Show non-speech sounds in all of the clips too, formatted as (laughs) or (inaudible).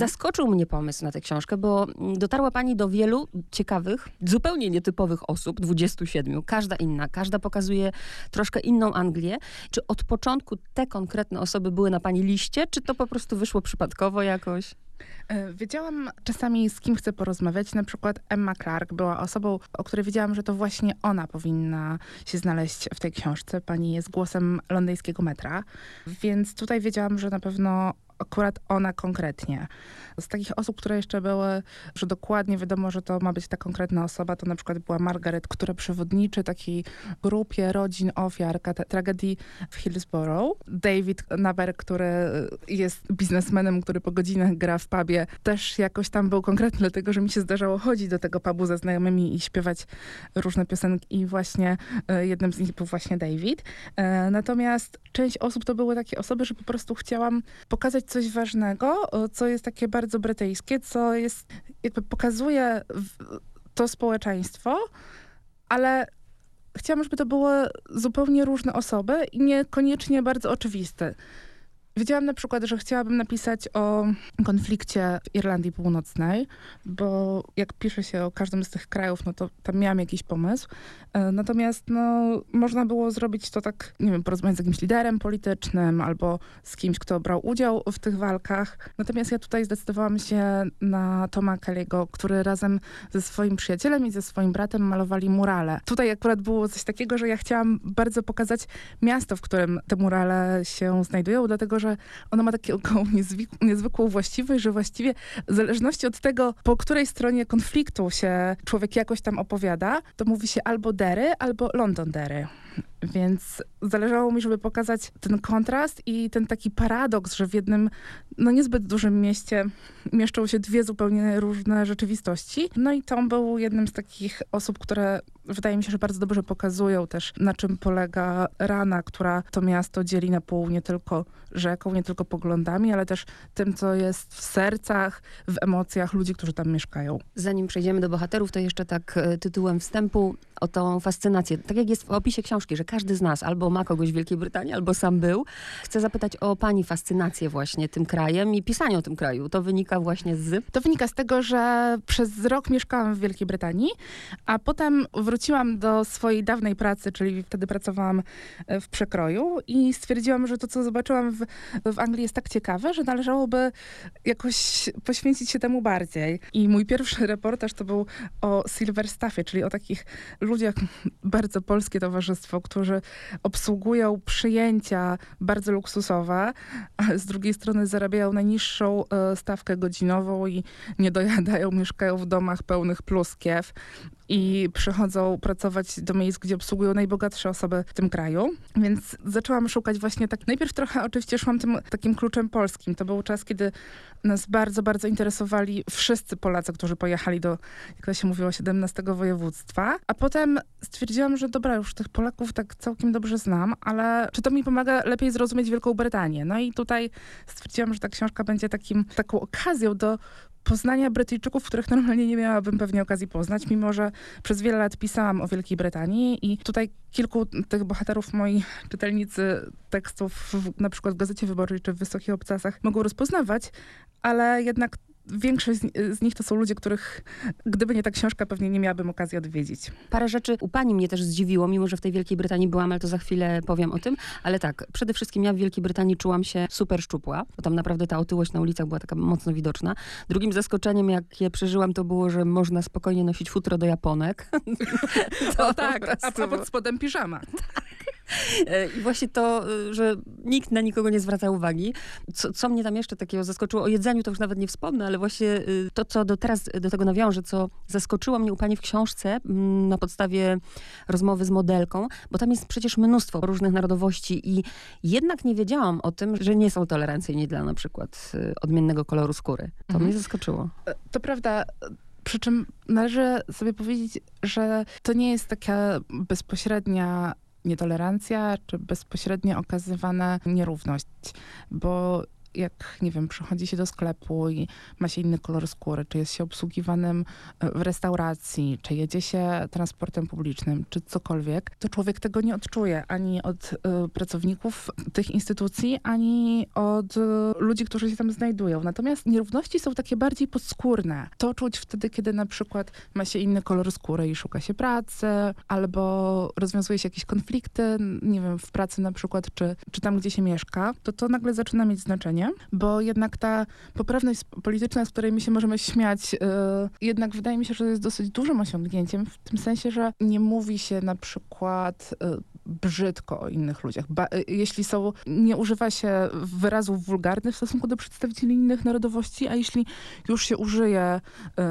Zaskoczył mnie pomysł na tę książkę, bo dotarła pani do wielu ciekawych, zupełnie nietypowych osób, 27, każda inna, każda pokazuje troszkę inną Anglię. Czy od początku te konkretne osoby były na pani liście, czy to po prostu wyszło przypadkowo jakoś? E, wiedziałam czasami, z kim chcę porozmawiać. Na przykład Emma Clark była osobą, o której wiedziałam, że to właśnie ona powinna się znaleźć w tej książce. Pani jest głosem londyńskiego metra, więc tutaj wiedziałam, że na pewno akurat ona konkretnie. Z takich osób, które jeszcze były, że dokładnie wiadomo, że to ma być ta konkretna osoba, to na przykład była Margaret, która przewodniczy takiej grupie rodzin ofiar tragedii w Hillsborough. David Naber, który jest biznesmenem, który po godzinach gra w pubie, też jakoś tam był konkretny, dlatego że mi się zdarzało chodzić do tego pubu ze znajomymi i śpiewać różne piosenki i właśnie e, jednym z nich był właśnie David. E, natomiast część osób to były takie osoby, że po prostu chciałam pokazać coś ważnego, co jest takie bardzo brytyjskie, co jest, jakby pokazuje to społeczeństwo, ale chciałam, żeby to były zupełnie różne osoby i niekoniecznie bardzo oczywiste. Wiedziałam na przykład, że chciałabym napisać o konflikcie w Irlandii Północnej, bo jak pisze się o każdym z tych krajów, no to tam miałam jakiś pomysł. E, natomiast no, można było zrobić to tak, nie wiem, porozmawiać z jakimś liderem politycznym albo z kimś, kto brał udział w tych walkach. Natomiast ja tutaj zdecydowałam się na Toma Kelly'ego, który razem ze swoim przyjacielem i ze swoim bratem malowali murale. Tutaj akurat było coś takiego, że ja chciałam bardzo pokazać miasto, w którym te murale się znajdują, dlatego że że ona ma taką (laughs) niezwykłą właściwość, że właściwie w zależności od tego, po której stronie konfliktu się człowiek jakoś tam opowiada, to mówi się albo Dery, albo Londondery. Więc zależało mi, żeby pokazać ten kontrast i ten taki paradoks, że w jednym, no niezbyt dużym mieście mieszczą się dwie zupełnie różne rzeczywistości. No i Tom był jednym z takich osób, które wydaje mi się, że bardzo dobrze pokazują też, na czym polega rana, która to miasto dzieli na pół nie tylko rzeką, nie tylko poglądami, ale też tym, co jest w sercach, w emocjach ludzi, którzy tam mieszkają. Zanim przejdziemy do bohaterów, to jeszcze tak e, tytułem wstępu o tą fascynację. Tak jak jest w opisie książki, że każdy z nas albo ma kogoś w Wielkiej Brytanii, albo sam był. Chcę zapytać o pani fascynację właśnie tym krajem i pisanie o tym kraju. To wynika właśnie z... To wynika z tego, że przez rok mieszkałam w Wielkiej Brytanii, a potem wróciłam do swojej dawnej pracy, czyli wtedy pracowałam e, w przekroju i stwierdziłam, że to, co zobaczyłam w, w Anglii jest tak ciekawe, że należałoby jakoś poświęcić się temu bardziej. I mój pierwszy (laughs) reportaż to był o Silverstaffie, czyli o takich ludziach, bardzo polskie towarzystwo, którzy obsługują przyjęcia bardzo luksusowe, ale z drugiej strony zarabiają najniższą e, stawkę godzinową i nie dojadają, mieszkają w domach pełnych pluskiew i przychodzą pracować do miejsc, gdzie obsługują najbogatsze osoby w tym kraju. Więc zaczęłam szukać właśnie tak. Najpierw trochę oczywiście szłam tym takim kluczem polskim. To był czas, kiedy nas bardzo, bardzo interesowali wszyscy Polacy, którzy pojechali do, jak to się mówiło, 17 województwa. A potem stwierdziłam, że dobra, już tych Polaków tak całkiem dobrze znam, ale czy to mi pomaga lepiej zrozumieć Wielką Brytanię? No i tutaj stwierdziłam, że ta książka będzie takim, taką okazją do poznania Brytyjczyków, których normalnie nie miałabym pewnie okazji poznać, mimo że przez wiele lat pisałam o Wielkiej Brytanii i tutaj kilku tych bohaterów moi czytelnicy tekstów na przykład w Gazecie Wyborczej czy w Wysokich Obcasach mogą rozpoznawać, ale jednak większość z nich to są ludzie, których gdyby nie ta książka, pewnie nie miałabym okazji odwiedzić. Parę rzeczy u pani mnie też zdziwiło, mimo że w tej Wielkiej Brytanii byłam, ale to za chwilę powiem o tym. Ale tak, przede wszystkim ja w Wielkiej Brytanii czułam się super szczupła, bo tam naprawdę ta otyłość na ulicach była taka mocno widoczna. Drugim zaskoczeniem, jakie przeżyłam, to było, że można spokojnie nosić futro do japonek. (laughs) to o tak, a, a pod spodem piżama. (laughs) (laughs) E, I właśnie to, e, że nikt na nikogo nie zwraca uwagi. Co, co, mnie tam jeszcze takiego zaskoczyło, o jedzeniu to już nawet nie wspomnę, ale właśnie e, to, co do teraz do tego nawiążę, co zaskoczyło mnie u pani w książce na podstawie rozmowy z modelką, bo tam jest przecież mnóstwo różnych narodowości i jednak nie wiedziałam o tym, że nie są tolerancyjni dla na przykład odmiennego koloru skóry. To mhm. mnie zaskoczyło. To prawda. Przy czym należy sobie powiedzieć, że to nie jest taka bezpośrednia nietolerancja, czy bezpośrednio okazywana nierówność. Bo jak, nie wiem, przychodzi się do sklepu i ma się inny kolor skóry, czy jest się obsługiwanym e, w restauracji, czy jedzie się transportem publicznym, czy cokolwiek, to człowiek tego nie odczuje ani od y, pracowników tych instytucji, ani od y, ludzi, którzy się tam znajdują. Natomiast nierówności są takie bardziej podskórne. To czuć wtedy, kiedy na przykład ma się inny kolor skóry i szuka się pracy, albo rozwiązuje się jakieś konflikty, nie wiem, w pracy na przykład, czy, czy tam, gdzie się mieszka, to to nagle zaczyna mieć znaczenie, bo jednak ta poprawność polityczna, z której my się możemy śmiać, y, jednak wydaje mi się, że jest dosyć dużym osiągnięciem, w tym sensie, że nie mówi się na przykład y, brzydko o innych ludziach. Ba y, jeśli są, nie używa się wyrazów wulgarnych w stosunku do przedstawicieli innych narodowości, a jeśli już się użyje,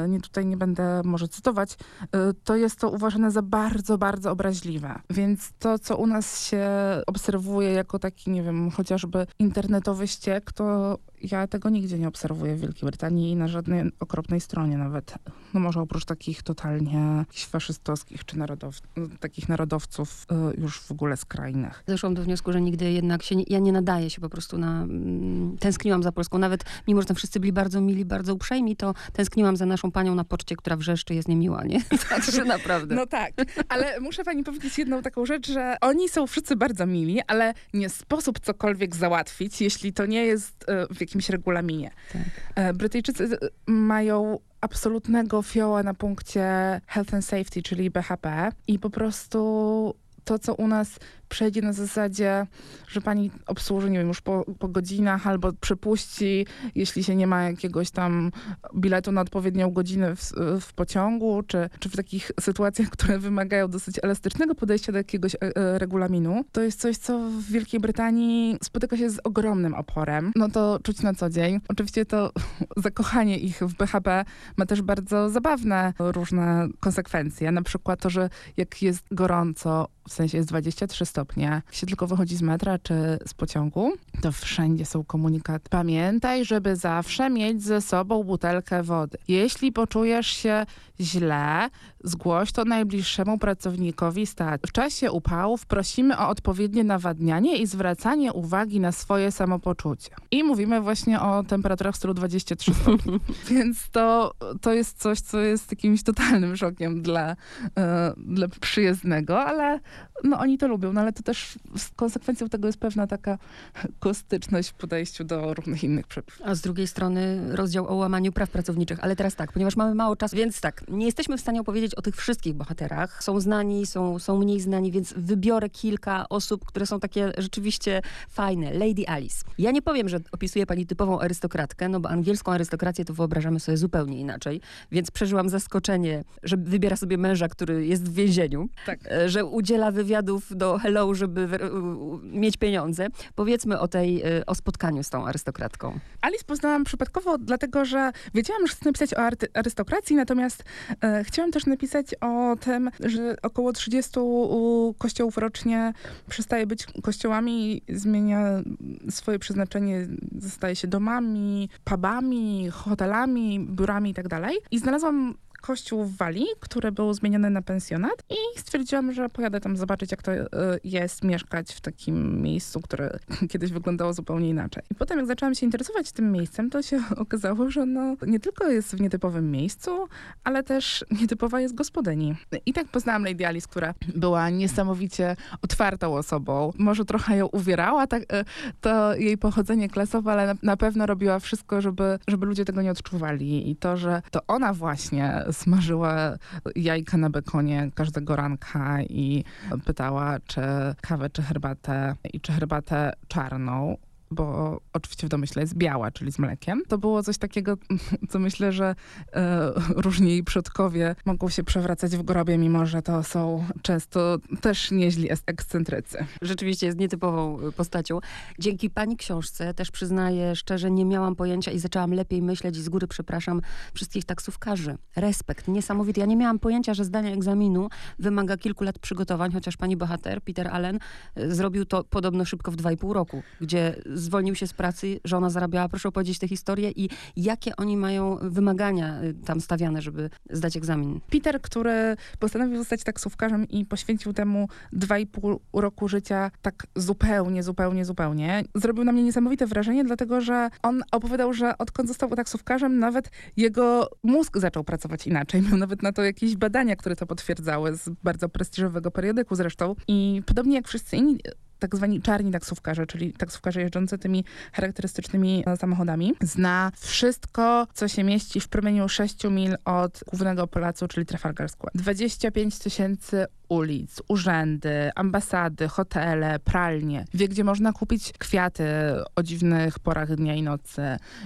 y, nie tutaj nie będę może cytować, y, to jest to uważane za bardzo, bardzo obraźliwe. Więc to, co u nas się obserwuje jako taki, nie wiem, chociażby internetowy ściek, to ja tego nigdzie nie obserwuję w Wielkiej Brytanii i na żadnej okropnej stronie nawet. No może oprócz takich totalnie faszystowskich czy narodow takich narodowców y, już w ogóle skrajnych. Doszłam do wniosku, że nigdy jednak się, nie, ja nie nadaję się po prostu na, mm, tęskniłam za Polską. Nawet mimo, że tam wszyscy byli bardzo mili, bardzo uprzejmi, to tęskniłam za naszą panią na poczcie, która wrzeszczy, jest niemiła, nie? (laughs) Także naprawdę. No tak, ale muszę pani powiedzieć jedną taką rzecz, że oni są wszyscy bardzo mili, ale nie sposób cokolwiek załatwić, jeśli to nie jest y, jakimś regulaminie. Tak. Brytyjczycy mają absolutnego fioła na punkcie health and safety, czyli BHP i po prostu to, co u nas przejdzie na zasadzie, że pani obsłuży, nie wiem, już po, po godzinach albo przepuści, jeśli się nie ma jakiegoś tam biletu na odpowiednią godzinę w, w pociągu, czy, czy w takich sytuacjach, które wymagają dosyć elastycznego podejścia do jakiegoś e, e, regulaminu. To jest coś, co w Wielkiej Brytanii spotyka się z ogromnym oporem. No to czuć na co dzień. Oczywiście to (laughs) zakochanie ich w BHP ma też bardzo zabawne różne konsekwencje. Na przykład to, że jak jest gorąco, w sensie jest 23 stopnie, jak się tylko wychodzi z metra czy z pociągu, to wszędzie są komunikaty. Pamiętaj, żeby zawsze mieć ze sobą butelkę wody. Jeśli poczujesz się źle, zgłoś to najbliższemu pracownikowi stacji. W czasie upałów prosimy o odpowiednie nawadnianie i zwracanie uwagi na swoje samopoczucie. I mówimy właśnie o temperaturach w stylu 23 stopni. (laughs) Więc to, to jest coś, co jest jakimś totalnym szokiem dla, e, dla przyjezdnego, ale no oni to lubią, no ale to też konsekwencją tego jest pewna taka kostyczność w podejściu do różnych innych przepisów. A z drugiej strony rozdział o łamaniu praw pracowniczych. Ale teraz tak, ponieważ mamy mało czasu, więc tak, nie jesteśmy w stanie opowiedzieć o tych wszystkich bohaterach. Są znani, są, są mniej znani, więc wybiorę kilka osób, które są takie rzeczywiście fajne. Lady Alice. Ja nie powiem, że opisuje pani typową arystokratkę, no bo angielską arystokrację to wyobrażamy sobie zupełnie inaczej, więc przeżyłam zaskoczenie, że wybiera sobie męża, który jest w więzieniu, tak. E, że udziela wywiadów do Hello, żeby mieć pieniądze. Powiedzmy o tej, e, o spotkaniu z tą arystokratką. Alice poznałam przypadkowo, dlatego że wiedziałam, że chcę napisać o arystokracji, natomiast e, chciałam też napisać o tym, że około 30 kościołów rocznie przestaje być kościołami, zmienia swoje przeznaczenie, zostaje się domami, pubami, hotelami, biurami itd. Tak I znalazłam kościół w Walii, który był zmieniony na pensjonat i stwierdziłam, że pojadę tam zobaczyć, jak to e, jest mieszkać w takim miejscu, które (laughs) kiedyś wyglądało zupełnie inaczej. I potem jak zaczęłam się interesować tym miejscem, to się (laughs) okazało, że no, nie tylko jest w nietypowym miejscu, ale też nietypowa jest gospodyni. I tak poznałam Lady Alice, która była niesamowicie otwartą osobą. Może trochę ją uwierała tak, e, to jej pochodzenie klasowe, ale na, na pewno robiła wszystko, żeby, żeby ludzie tego nie odczuwali. I to, że to ona właśnie smażyła jajka na bekonie każdego ranka i pytała, czy kawę, czy herbatę i czy herbatę czarną bo oczywiście w domyśle jest biała, czyli z mlekiem. To było coś takiego, (laughs) co myślę, że e, różni jej przodkowie mogą się przewracać w grobie, mimo że to są często też nieźli ekscentrycy. Rzeczywiście jest nietypową e, postacią. Dzięki pani książce też przyznaję szczerze, nie miałam pojęcia i zaczęłam lepiej myśleć i z góry przepraszam wszystkich taksówkarzy. Respekt, niesamowity. Ja nie miałam pojęcia, że zdanie egzaminu wymaga kilku lat przygotowań, chociaż pani bohater, Peter Allen, e, zrobił to podobno szybko w dwa i pół roku, gdzie zwolnił się z pracy, żona zarabiała. Proszę opowiedzieć tę historię i jakie oni mają wymagania y, tam stawiane, żeby zdać egzamin. Peter, który postanowił zostać taksówkarzem i poświęcił temu dwa i pół roku życia tak zupełnie, zupełnie, zupełnie, zrobił na mnie niesamowite wrażenie, dlatego że on opowiadał, że odkąd został taksówkarzem, nawet jego mózg zaczął pracować inaczej. Miał nawet na to jakieś badania, które to potwierdzały z bardzo prestiżowego periodyku zresztą. I podobnie jak wszyscy inni tak zwani czarni taksówkarze, czyli taksówkarze jeżdżący tymi charakterystycznymi e, samochodami, zna wszystko, co się mieści w promieniu 6 mil od głównego placu, czyli Trafalgar Square. 25 tysięcy ulic, urzędy, ambasady, hotele, pralnie. Wie, gdzie można kupić kwiaty o dziwnych porach dnia i nocy.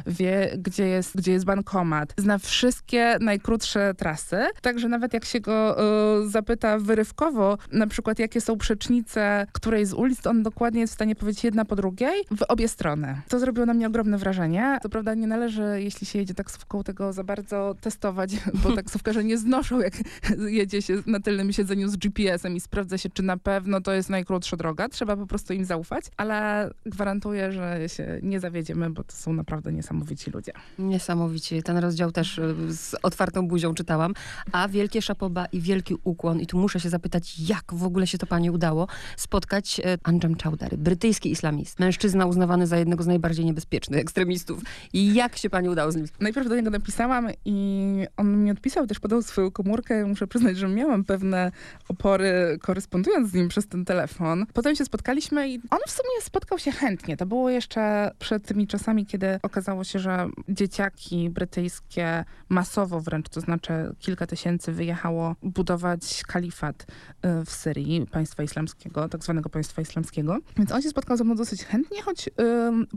Wie, gdzie jest, gdzie jest bankomat. Zna wszystkie najkrótsze trasy. Także nawet jak się go y, zapyta wyrywkowo, na przykład jakie są przecznice której z ulic, on dokładnie jest w stanie powiedzieć jedna po drugiej w obie strony. To zrobiło na mnie ogromne wrażenie. To prawda nie należy, jeśli się jedzie taksówką, tego za bardzo testować, bo (laughs) taksówkarze nie znoszą, jak jedzie się na tylnym siedzeniu z GPS-em i sprawdza się, czy na pewno to jest najkrótsza droga. Trzeba po prostu im zaufać, ale gwarantuję, że się nie zawiedziemy, bo to są naprawdę niesamowici ludzie. Niesamowicie. Ten rozdział też y, z otwartą buzią czytałam. A wielkie szapoba i wielki ukłon. I tu muszę się zapytać, jak w ogóle się to pani udało spotkać y, Anjem Chowdhury, brytyjski islamist. Mężczyzna uznawany za jednego z najbardziej niebezpiecznych ekstremistów. I jak się pani udało z nim Najpierw do niego napisałam i on mi odpisał, też podał swoją komórkę. Muszę przyznać, że miałam pewne opory korespondując z nim przez ten telefon. Potem się spotkaliśmy i on w sumie spotkał się chętnie. To było jeszcze przed tymi czasami, kiedy okazało się, że dzieciaki brytyjskie masowo wręcz, to znaczy kilka tysięcy wyjechało budować kalifat y, w Syrii, państwa islamskiego, tak zwanego państwa islamskiego. Więc on się spotkał ze mną dosyć chętnie, choć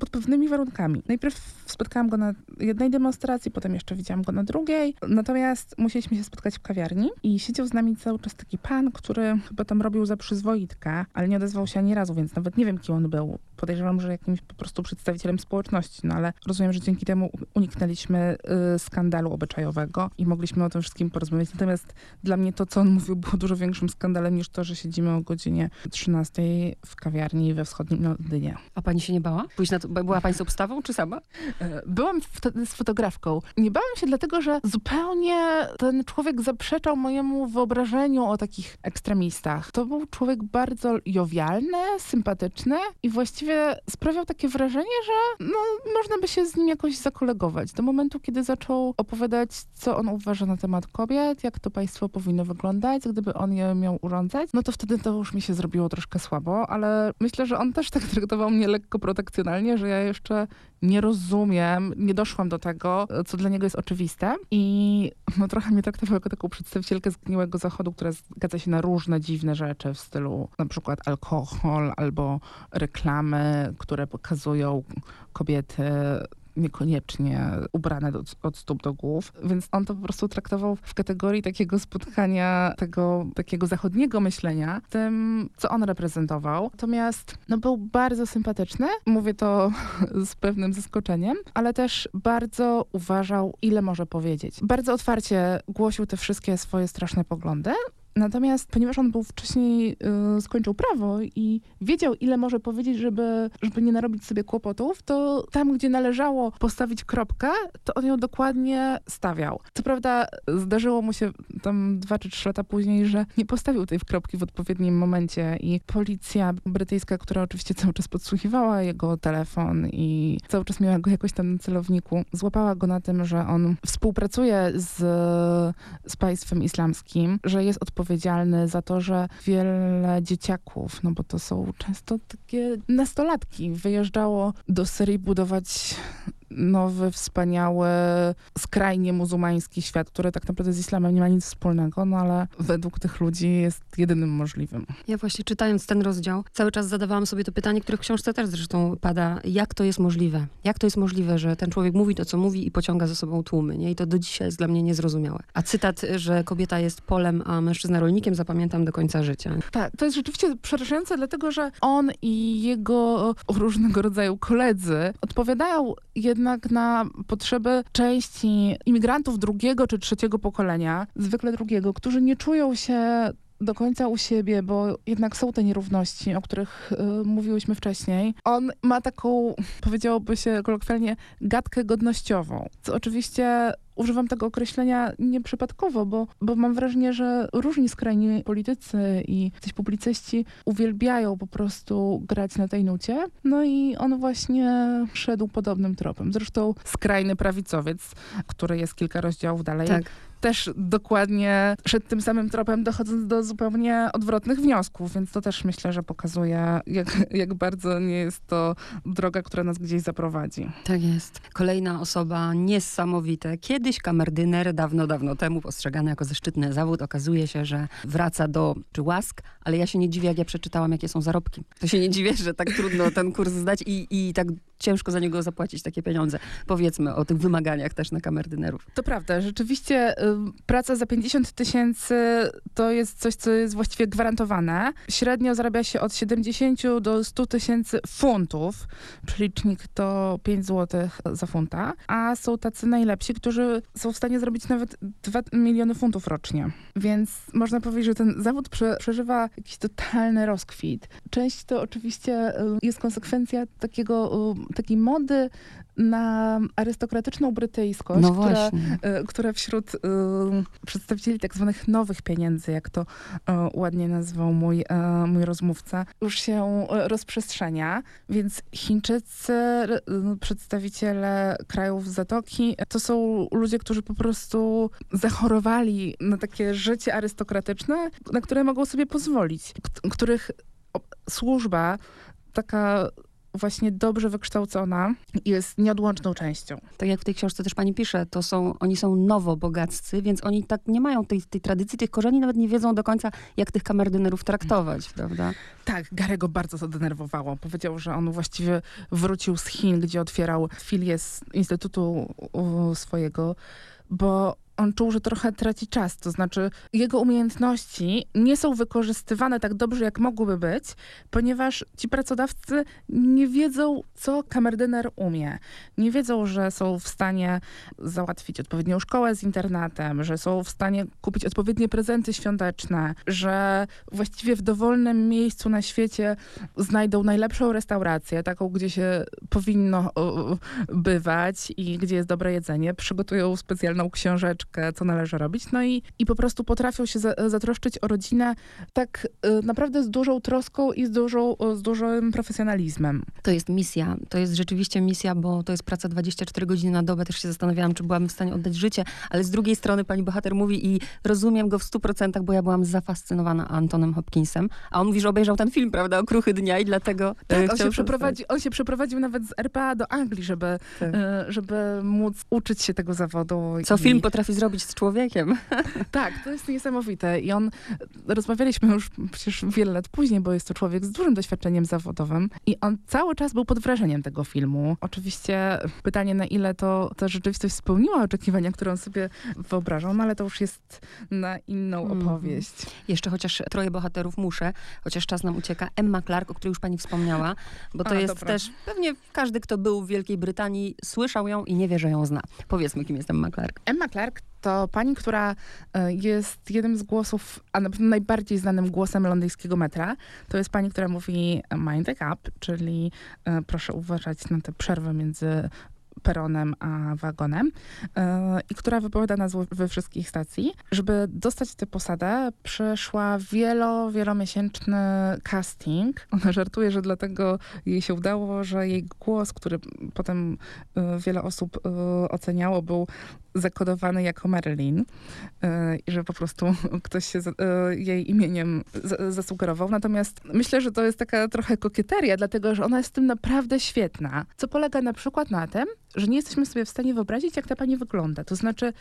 pod pewnymi warunkami. Najpierw spotkałam go na jednej demonstracji, potem jeszcze widziałam go na drugiej. Natomiast musieliśmy się spotkać w kawiarni i siedział z nami cały czas taki pan, który chyba tam robił za przyzwoitkę, ale nie odezwał się ani razu, więc nawet nie wiem, kim on był. Podejrzewam, że jakimś po prostu przedstawicielem społeczności, no ale rozumiem, że dzięki temu uniknęliśmy y, skandalu obyczajowego i mogliśmy o tym wszystkim porozmawiać. Natomiast dla mnie to, co on mówił, było dużo większym skandalem niż to, że siedzimy o godzinie 13 w kawiarni we wschodnim Londynie. A pani się nie bała? Pójść była pani z obstawą, czy sama? E, Byłam wtedy z fotografką. Nie bałam się dlatego, że zupełnie ten człowiek zaprzeczał mojemu wyobrażeniu o takich ekstremistach. To był człowiek bardzo jowialny, sympatyczny i właściwie sprawiał takie wrażenie, że no, można by się z nim jakoś zakolegować. Do momentu, kiedy zaczął opowiadać, co on uważa na temat kobiet, jak to państwo powinno wyglądać, gdyby on je miał urządzać, no to wtedy to już mi się zrobiło troszkę słabo, ale myślę, że on też tak traktował mnie lekko protekcjonalnie, że ja jeszcze nie rozumiem, nie doszłam do tego, co dla niego jest oczywiste. I no, trochę mnie traktował jako taką przedstawicielkę zgniłego zachodu, która zgadza się na różne dziwne rzeczy w stylu na przykład alkohol albo reklamy, które pokazują kobiety niekoniecznie ubrane do, od stóp do głów, więc on to po prostu traktował w kategorii takiego spotkania, tego takiego zachodniego myślenia, tym, co on reprezentował. Natomiast no, był bardzo sympatyczny, mówię to (laughs) z pewnym zaskoczeniem, ale też bardzo uważał, ile może powiedzieć. Bardzo otwarcie głosił te wszystkie swoje straszne poglądy, Natomiast ponieważ on był wcześniej, y, skończył prawo i wiedział, ile może powiedzieć, żeby, żeby nie narobić sobie kłopotów, to tam, gdzie należało postawić kropkę, to on ją dokładnie stawiał. Co prawda zdarzyło mu się tam dwa czy trzy lata później, że nie postawił tej kropki w odpowiednim momencie i policja brytyjska, która oczywiście cały czas podsłuchiwała jego telefon i cały czas miała go jakoś tam na celowniku, złapała go na tym, że on współpracuje z, z państwem islamskim, że jest odpowiedzialny za to, że wiele dzieciaków, no bo to są często takie nastolatki, wyjeżdżało do Syrii budować nowy, wspaniały, skrajnie muzułmański świat, który tak naprawdę z islamem nie ma nic wspólnego, no ale według tych ludzi jest jedynym możliwym. Ja właśnie czytając ten rozdział, cały czas zadawałam sobie to pytanie, które w książce też zresztą pada. Jak to jest możliwe? Jak to jest możliwe, że ten człowiek mówi to, co mówi i pociąga za sobą tłumy, nie? I to do dzisiaj jest dla mnie niezrozumiałe. A cytat, że kobieta jest polem, a mężczyzna rolnikiem, zapamiętam do końca życia. Tak, to jest rzeczywiście przerażające, dlatego że on i jego różnego rodzaju koledzy odpowiadają jednak na potrzeby części imigrantów drugiego czy trzeciego pokolenia, zwykle drugiego, którzy nie czują się do końca u siebie, bo jednak są te nierówności, o których y, mówiłyśmy wcześniej. On ma taką, powiedziałoby się kolokwialnie, gadkę godnościową, co oczywiście używam tego określenia nieprzypadkowo, bo, bo mam wrażenie, że różni skrajni politycy i coś publicyści uwielbiają po prostu grać na tej nucie. No i on właśnie szedł podobnym tropem. Zresztą skrajny prawicowiec, który jest kilka rozdziałów dalej, Tak. Też dokładnie szedł tym samym tropem, dochodząc do zupełnie odwrotnych wniosków, więc to też myślę, że pokazuje, jak, jak bardzo nie jest to droga, która nas gdzieś zaprowadzi. Tak jest. Kolejna osoba niesamowite. Kiedyś kamerdyner, dawno, dawno temu, postrzegany jako zaszczytny zawód, okazuje się, że wraca do czy łask, ale ja się nie dziwię, jak ja przeczytałam, jakie są zarobki. To się nie dziwię, że tak trudno ten kurs zdać i, i tak ciężko za niego zapłacić takie pieniądze. Powiedzmy o tych wymaganiach też na kamerdynerów. To prawda, rzeczywiście praca za 50 tysięcy to jest coś, co jest właściwie gwarantowane. Średnio zarabia się od 70 do 100 tysięcy funtów. Przelicznik to 5 zł za funta. A są tacy najlepsi, którzy są w stanie zrobić nawet 2 miliony funtów rocznie. Więc można powiedzieć, że ten zawód prze, przeżywa jakiś totalny rozkwit. Część to oczywiście jest konsekwencja takiego, takiej mody na arystokratyczną brytyjskość, No która e, która wśród e, przedstawicieli tak zwanych nowych pieniędzy, jak to e, ładnie nazwał mój, e, mój rozmówca, już się rozprzestrzenia. Więc Chińczycy, przedstawiciele krajów Zatoki, to są ludzie, którzy po prostu zachorowali na takie życie arystokratyczne, na które mogą sobie pozwolić, których służba taka właśnie dobrze wykształcona jest nieodłączną częścią. Tak jak w tej książce też pani pisze, to są, oni są nowobogaccy, więc oni tak nie mają tej, tej tradycji, tych korzeni, nawet nie wiedzą do końca, jak tych kamerdynerów traktować, prawda? Tak, Garego bardzo to denerwowało. Powiedział, że on właściwie wrócił z Chin, gdzie otwierał filię z instytutu swojego, bo on czuł, że trochę traci czas. To znaczy, jego umiejętności nie są wykorzystywane tak dobrze, jak mogłyby być, ponieważ ci pracodawcy nie wiedzą, co kamerdyner umie. Nie wiedzą, że są w stanie załatwić odpowiednią szkołę z internatem, że są w stanie kupić odpowiednie prezenty świąteczne, że właściwie w dowolnym miejscu na świecie znajdą najlepszą restaurację, taką, gdzie się powinno bywać i gdzie jest dobre jedzenie, przygotują specjalną książeczkę, co należy robić, no i, i po prostu potrafią się za, zatroszczyć o rodzinę tak y, naprawdę z dużą troską i z, dużą, z dużym profesjonalizmem. To jest misja, to jest rzeczywiście misja, bo to jest praca 24 godziny na dobę. Też się zastanawiałam, czy byłabym w stanie oddać życie, ale z drugiej strony pani bohater mówi i rozumiem go w 100%, bo ja byłam zafascynowana Antonem Hopkinsem, a on mówi, że obejrzał ten film, prawda, Okruchy Dnia i dlatego e, Tak, on się, przeprowadzi, on się przeprowadził nawet z RPA do Anglii, żeby, Tak. y, żeby móc uczyć się tego zawodu. Co i- film potrafi zrobić z człowiekiem. (laughs) Tak, to jest niesamowite. I on, rozmawialiśmy już przecież wiele lat później, bo jest to człowiek z dużym doświadczeniem zawodowym. I on cały czas był pod wrażeniem tego filmu. Oczywiście pytanie, na ile to ta rzeczywistość spełniła oczekiwania, które on sobie wyobrażał, no ale to już jest na inną Mhm. opowieść. Jeszcze chociaż troje bohaterów muszę, chociaż czas nam ucieka. Emma Clark, o której już pani wspomniała, bo to A, jest dobra. też, pewnie każdy, kto był w Wielkiej Brytanii, słyszał ją i nie wie, że ją zna. Powiedzmy, kim jest Emma Clark. Emma Clark to pani, która e, jest jednym z głosów, a na pewno najbardziej znanym głosem londyńskiego metra. To jest pani, która mówi mind the gap, czyli e, proszę uważać na tę przerwę między peronem a wagonem e, i która wypowiada nazwy we wszystkich stacji. Żeby dostać tę posadę, przeszła wielo, wielomiesięczny casting. Ona żartuje, że dlatego jej się udało, że jej głos, który potem e, wiele osób e, oceniało, był zakodowany jako Marilyn e, i że po prostu (laughs) ktoś się e, jej imieniem za- zasugerował. Natomiast myślę, że to jest taka trochę kokieteria, dlatego że ona jest tym naprawdę świetna. Co polega na przykład na tym, że nie jesteśmy sobie w stanie wyobrazić, jak ta pani wygląda. To znaczy,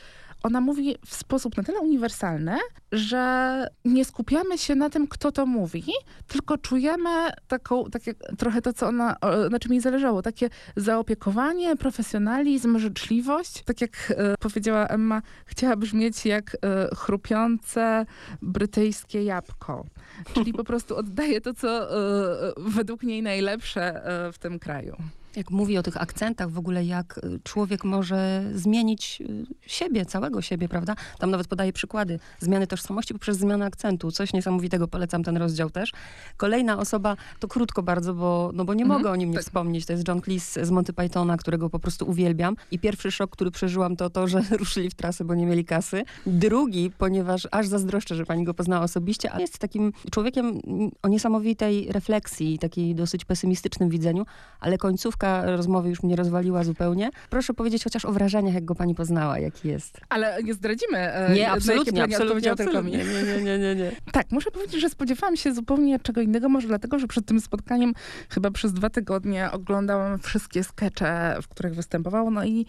ona mówi w sposób na tyle uniwersalny, że nie skupiamy się na tym, kto to mówi, tylko czujemy taką, takie, trochę to, co ona, na czym jej zależało. Takie zaopiekowanie, profesjonalizm, życzliwość. Tak jak e, powiedziała Emma, chciała brzmieć jak e, chrupiące brytyjskie jabłko. Czyli po prostu oddaje to, co e, według niej najlepsze w tym kraju. Jak mówi o tych akcentach, w ogóle jak y, człowiek może zmienić y, siebie, całego siebie, prawda? Tam nawet podaje przykłady zmiany tożsamości poprzez zmianę akcentu. Coś niesamowitego, polecam ten rozdział też. Kolejna osoba, to krótko bardzo, bo, no bo nie Mhm, mogę o nim nie tak. wspomnieć, to jest John Cleese z Monty Pythona, którego po prostu uwielbiam. I pierwszy szok, który przeżyłam, to to, że (laughs) ruszyli w trasę, bo nie mieli kasy. Drugi, ponieważ aż zazdroszczę, że pani go poznała osobiście, a jest takim człowiekiem mm, o niesamowitej refleksji, takiej dosyć pesymistycznym widzeniu, ale końcówka rozmowy już mnie rozwaliła zupełnie. Proszę powiedzieć chociaż o wrażeniach, jak go pani poznała, jaki jest. Ale nie zdradzimy, e, Nie, absolutnie, absolutnie, odpowiedział tylko mi. absolutnie. Nie, nie, nie, nie, nie. Tak, muszę powiedzieć, że spodziewałam się zupełnie czego innego, może dlatego, że przed tym spotkaniem chyba przez dwa tygodnie oglądałam wszystkie skecze, w których występował, no i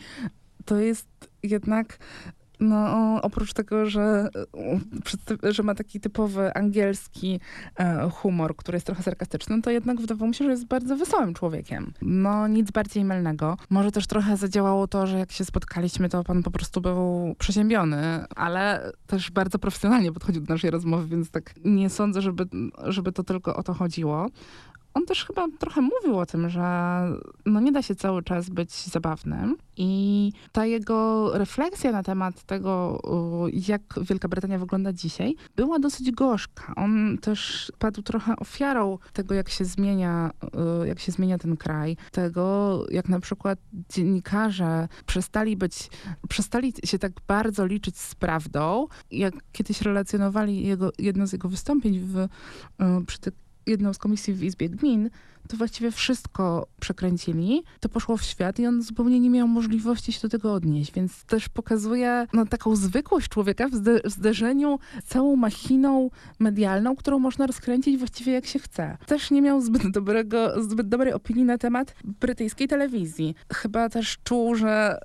to jest jednak no, oprócz tego, że, e, że ma taki typowy angielski e, humor, który jest trochę sarkastyczny, to jednak wydawało mi się, że jest bardzo wesołym człowiekiem. No, nic bardziej mylnego. Może też trochę zadziałało to, że jak się spotkaliśmy, to pan po prostu był przeziębiony, ale też bardzo profesjonalnie podchodził do naszej rozmowy, więc tak nie sądzę, żeby, żeby to tylko o to chodziło. On też chyba trochę mówił o tym, że no nie da się cały czas być zabawnym i ta jego refleksja na temat tego, jak Wielka Brytania wygląda dzisiaj, była dosyć gorzka. On też padł trochę ofiarą tego, jak się zmienia, jak się zmienia ten kraj, tego, jak na przykład dziennikarze przestali być, przestali się tak bardzo liczyć z prawdą, jak kiedyś relacjonowali jego, jedno z jego wystąpień w, przy tych jedną z komisji w Izbie Gmin, to właściwie wszystko przekręcili, to poszło w świat i on zupełnie nie miał możliwości się do tego odnieść, więc też pokazuje no, taką zwykłość człowieka w, zde- w zderzeniu z całą machiną medialną, którą można rozkręcić właściwie jak się chce. Też nie miał zbyt dobrego, zbyt dobrej opinii na temat brytyjskiej telewizji. Chyba też czuł, że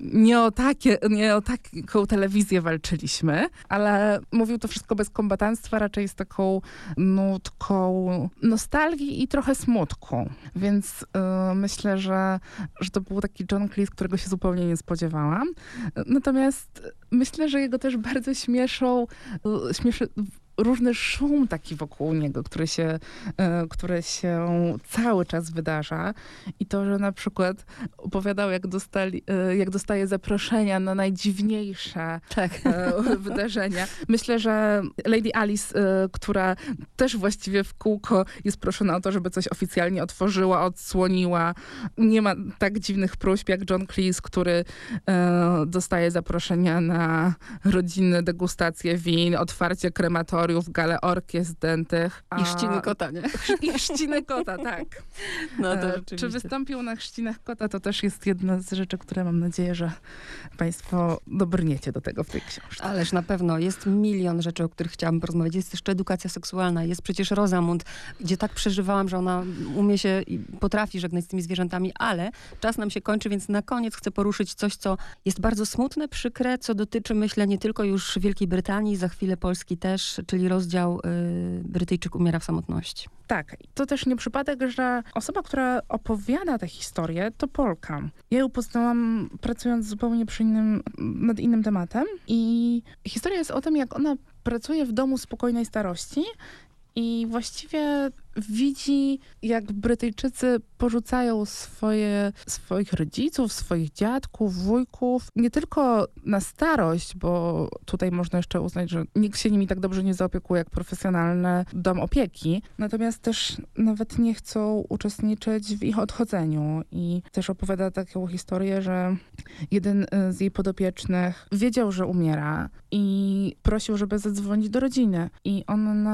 nie o, takie, nie o taką telewizję walczyliśmy, ale mówił to wszystko bez kombatanstwa, raczej z taką nutką nostalgii i trochę smutku. Więc y, myślę, że, że to był taki John Cleese, którego się zupełnie nie spodziewałam. Natomiast myślę, że jego też bardzo śmieszą, y, śmieszy różny szum taki wokół niego, który się, y, który się cały czas wydarza. I to, że na przykład opowiadał, jak, dostali, y, jak dostaje zaproszenia na najdziwniejsze Tak. e, wydarzenia. Myślę, że Lady Alice, e, która też właściwie w kółko jest proszona o to, żeby coś oficjalnie otworzyła, odsłoniła. Nie ma tak dziwnych próśb jak John Cleese, który e, dostaje zaproszenia na rodzinne degustacje win, otwarcie krematoriów, galę orkiestr dętych. I szciny kota, nie? (laughs) I chrzciny kota, tak. No to E, rzeczywiście. Czy wystąpił na chrzcinach kota, to też jest jedna z rzeczy, które mam nadzieję, że państwo dobrniecie do tego w tej książce. Ależ na pewno jest milion rzeczy, o których chciałam porozmawiać. Jest jeszcze edukacja seksualna, jest przecież Rosamund, gdzie tak przeżywałam, że ona umie się i potrafi żegnać z tymi zwierzętami, ale czas nam się kończy, więc na koniec chcę poruszyć coś, co jest bardzo smutne, przykre, co dotyczy, myślę, nie tylko już Wielkiej Brytanii, za chwilę Polski też, czyli rozdział y, Brytyjczyk umiera w samotności. Tak, to też nie przypadek, że osoba, która opowiada tę historię, to Polka. Ja ją poznałam pracując zupełnie przy innym, nad innym tematem i historia jest o tym, jak ona pracuje w domu spokojnej starości i właściwie widzi, jak Brytyjczycy porzucają swoje, swoich rodziców, swoich dziadków, wujków, nie tylko na starość, bo tutaj można jeszcze uznać, że nikt się nimi tak dobrze nie zaopiekuje jak profesjonalny dom opieki, natomiast też nawet nie chcą uczestniczyć w ich odchodzeniu i też opowiada taką historię, że jeden y, z jej podopiecznych wiedział, że umiera i prosił, żeby zadzwonić do rodziny. I on,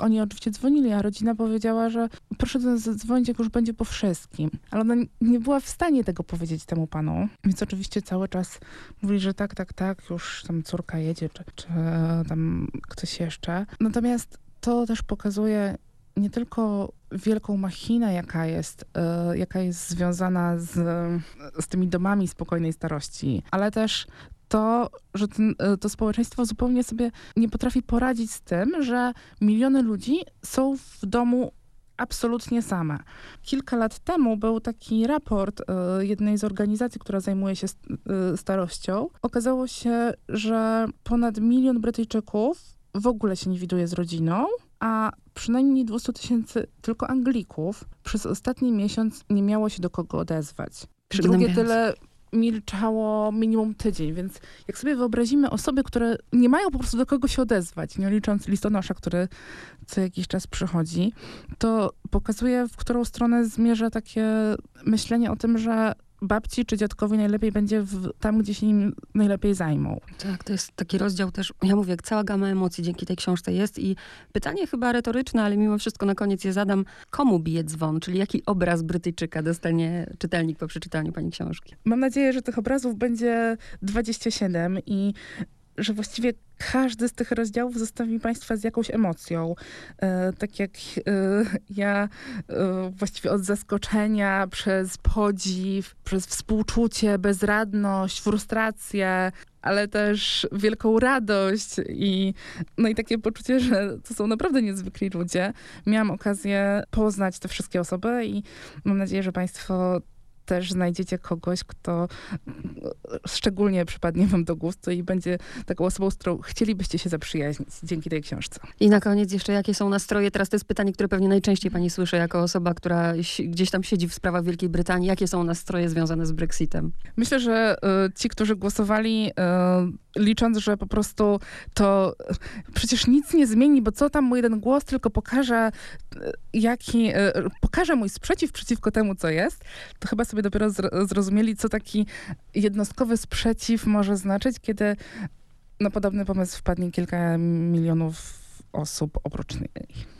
oni oczywiście dzwonili, a rodzina powiedziała, że proszę do nas zadzwonić, jak już będzie po wszystkim. Ale ona nie była w stanie tego powiedzieć temu panu. Więc oczywiście cały czas mówili, że tak, tak, tak, już tam córka jedzie, czy, czy tam ktoś jeszcze. Natomiast to też pokazuje nie tylko wielką machinę, jaka jest, y, jaka jest związana z, z tymi domami spokojnej starości, ale też to, że ten, y, to społeczeństwo zupełnie sobie nie potrafi poradzić z tym, że miliony ludzi są w domu absolutnie same. Kilka lat temu był taki raport y, jednej z organizacji, która zajmuje się y, starością. Okazało się, że ponad milion Brytyjczyków w ogóle się nie widuje z rodziną, a przynajmniej 200 tysięcy tylko Anglików przez ostatni miesiąc nie miało się do kogo odezwać. Drugie tyle milczało minimum tydzień, więc jak sobie wyobrazimy osoby, które nie mają po prostu do kogo się odezwać, nie licząc listonosza, który co jakiś czas przychodzi, to pokazuje, w którą stronę zmierza takie myślenie o tym, że babci czy dziadkowi najlepiej będzie w, tam, gdzie się nim najlepiej zajmą. Tak, to jest taki rozdział też, ja mówię, cała gama emocji dzięki tej książce jest i pytanie chyba retoryczne, ale mimo wszystko na koniec je zadam. Komu bije dzwon, czyli jaki obraz Brytyjczyka dostanie czytelnik po przeczytaniu pani książki? Mam nadzieję, że tych obrazów będzie 27 i że właściwie każdy z tych rozdziałów zostawi Państwa z jakąś emocją. E, tak jak e, ja e, właściwie od zaskoczenia, przez podziw, przez współczucie, bezradność, frustrację, ale też wielką radość i, no i takie poczucie, że to są naprawdę niezwykli ludzie. Miałam okazję poznać te wszystkie osoby i mam nadzieję, że Państwo też znajdziecie kogoś, kto szczególnie przypadnie wam do gustu i będzie taką osobą, z którą chcielibyście się zaprzyjaźnić dzięki tej książce. I na koniec jeszcze, jakie są nastroje? Teraz to jest pytanie, które pewnie najczęściej pani słyszy jako osoba, która gdzieś tam siedzi w sprawach Wielkiej Brytanii. Jakie są nastroje związane z Brexitem? Myślę, że y, ci, którzy głosowali, y, licząc, że po prostu to y, przecież nic nie zmieni, bo co tam mój jeden głos tylko pokaże, y, jaki, pokaże mój sprzeciw przeciwko temu, co jest, to chyba sobie dopiero zr- zrozumieli, co taki jednostkowy sprzeciw może znaczyć, kiedy na podobny pomysł wpadnie kilka milionów osób oprócz niej.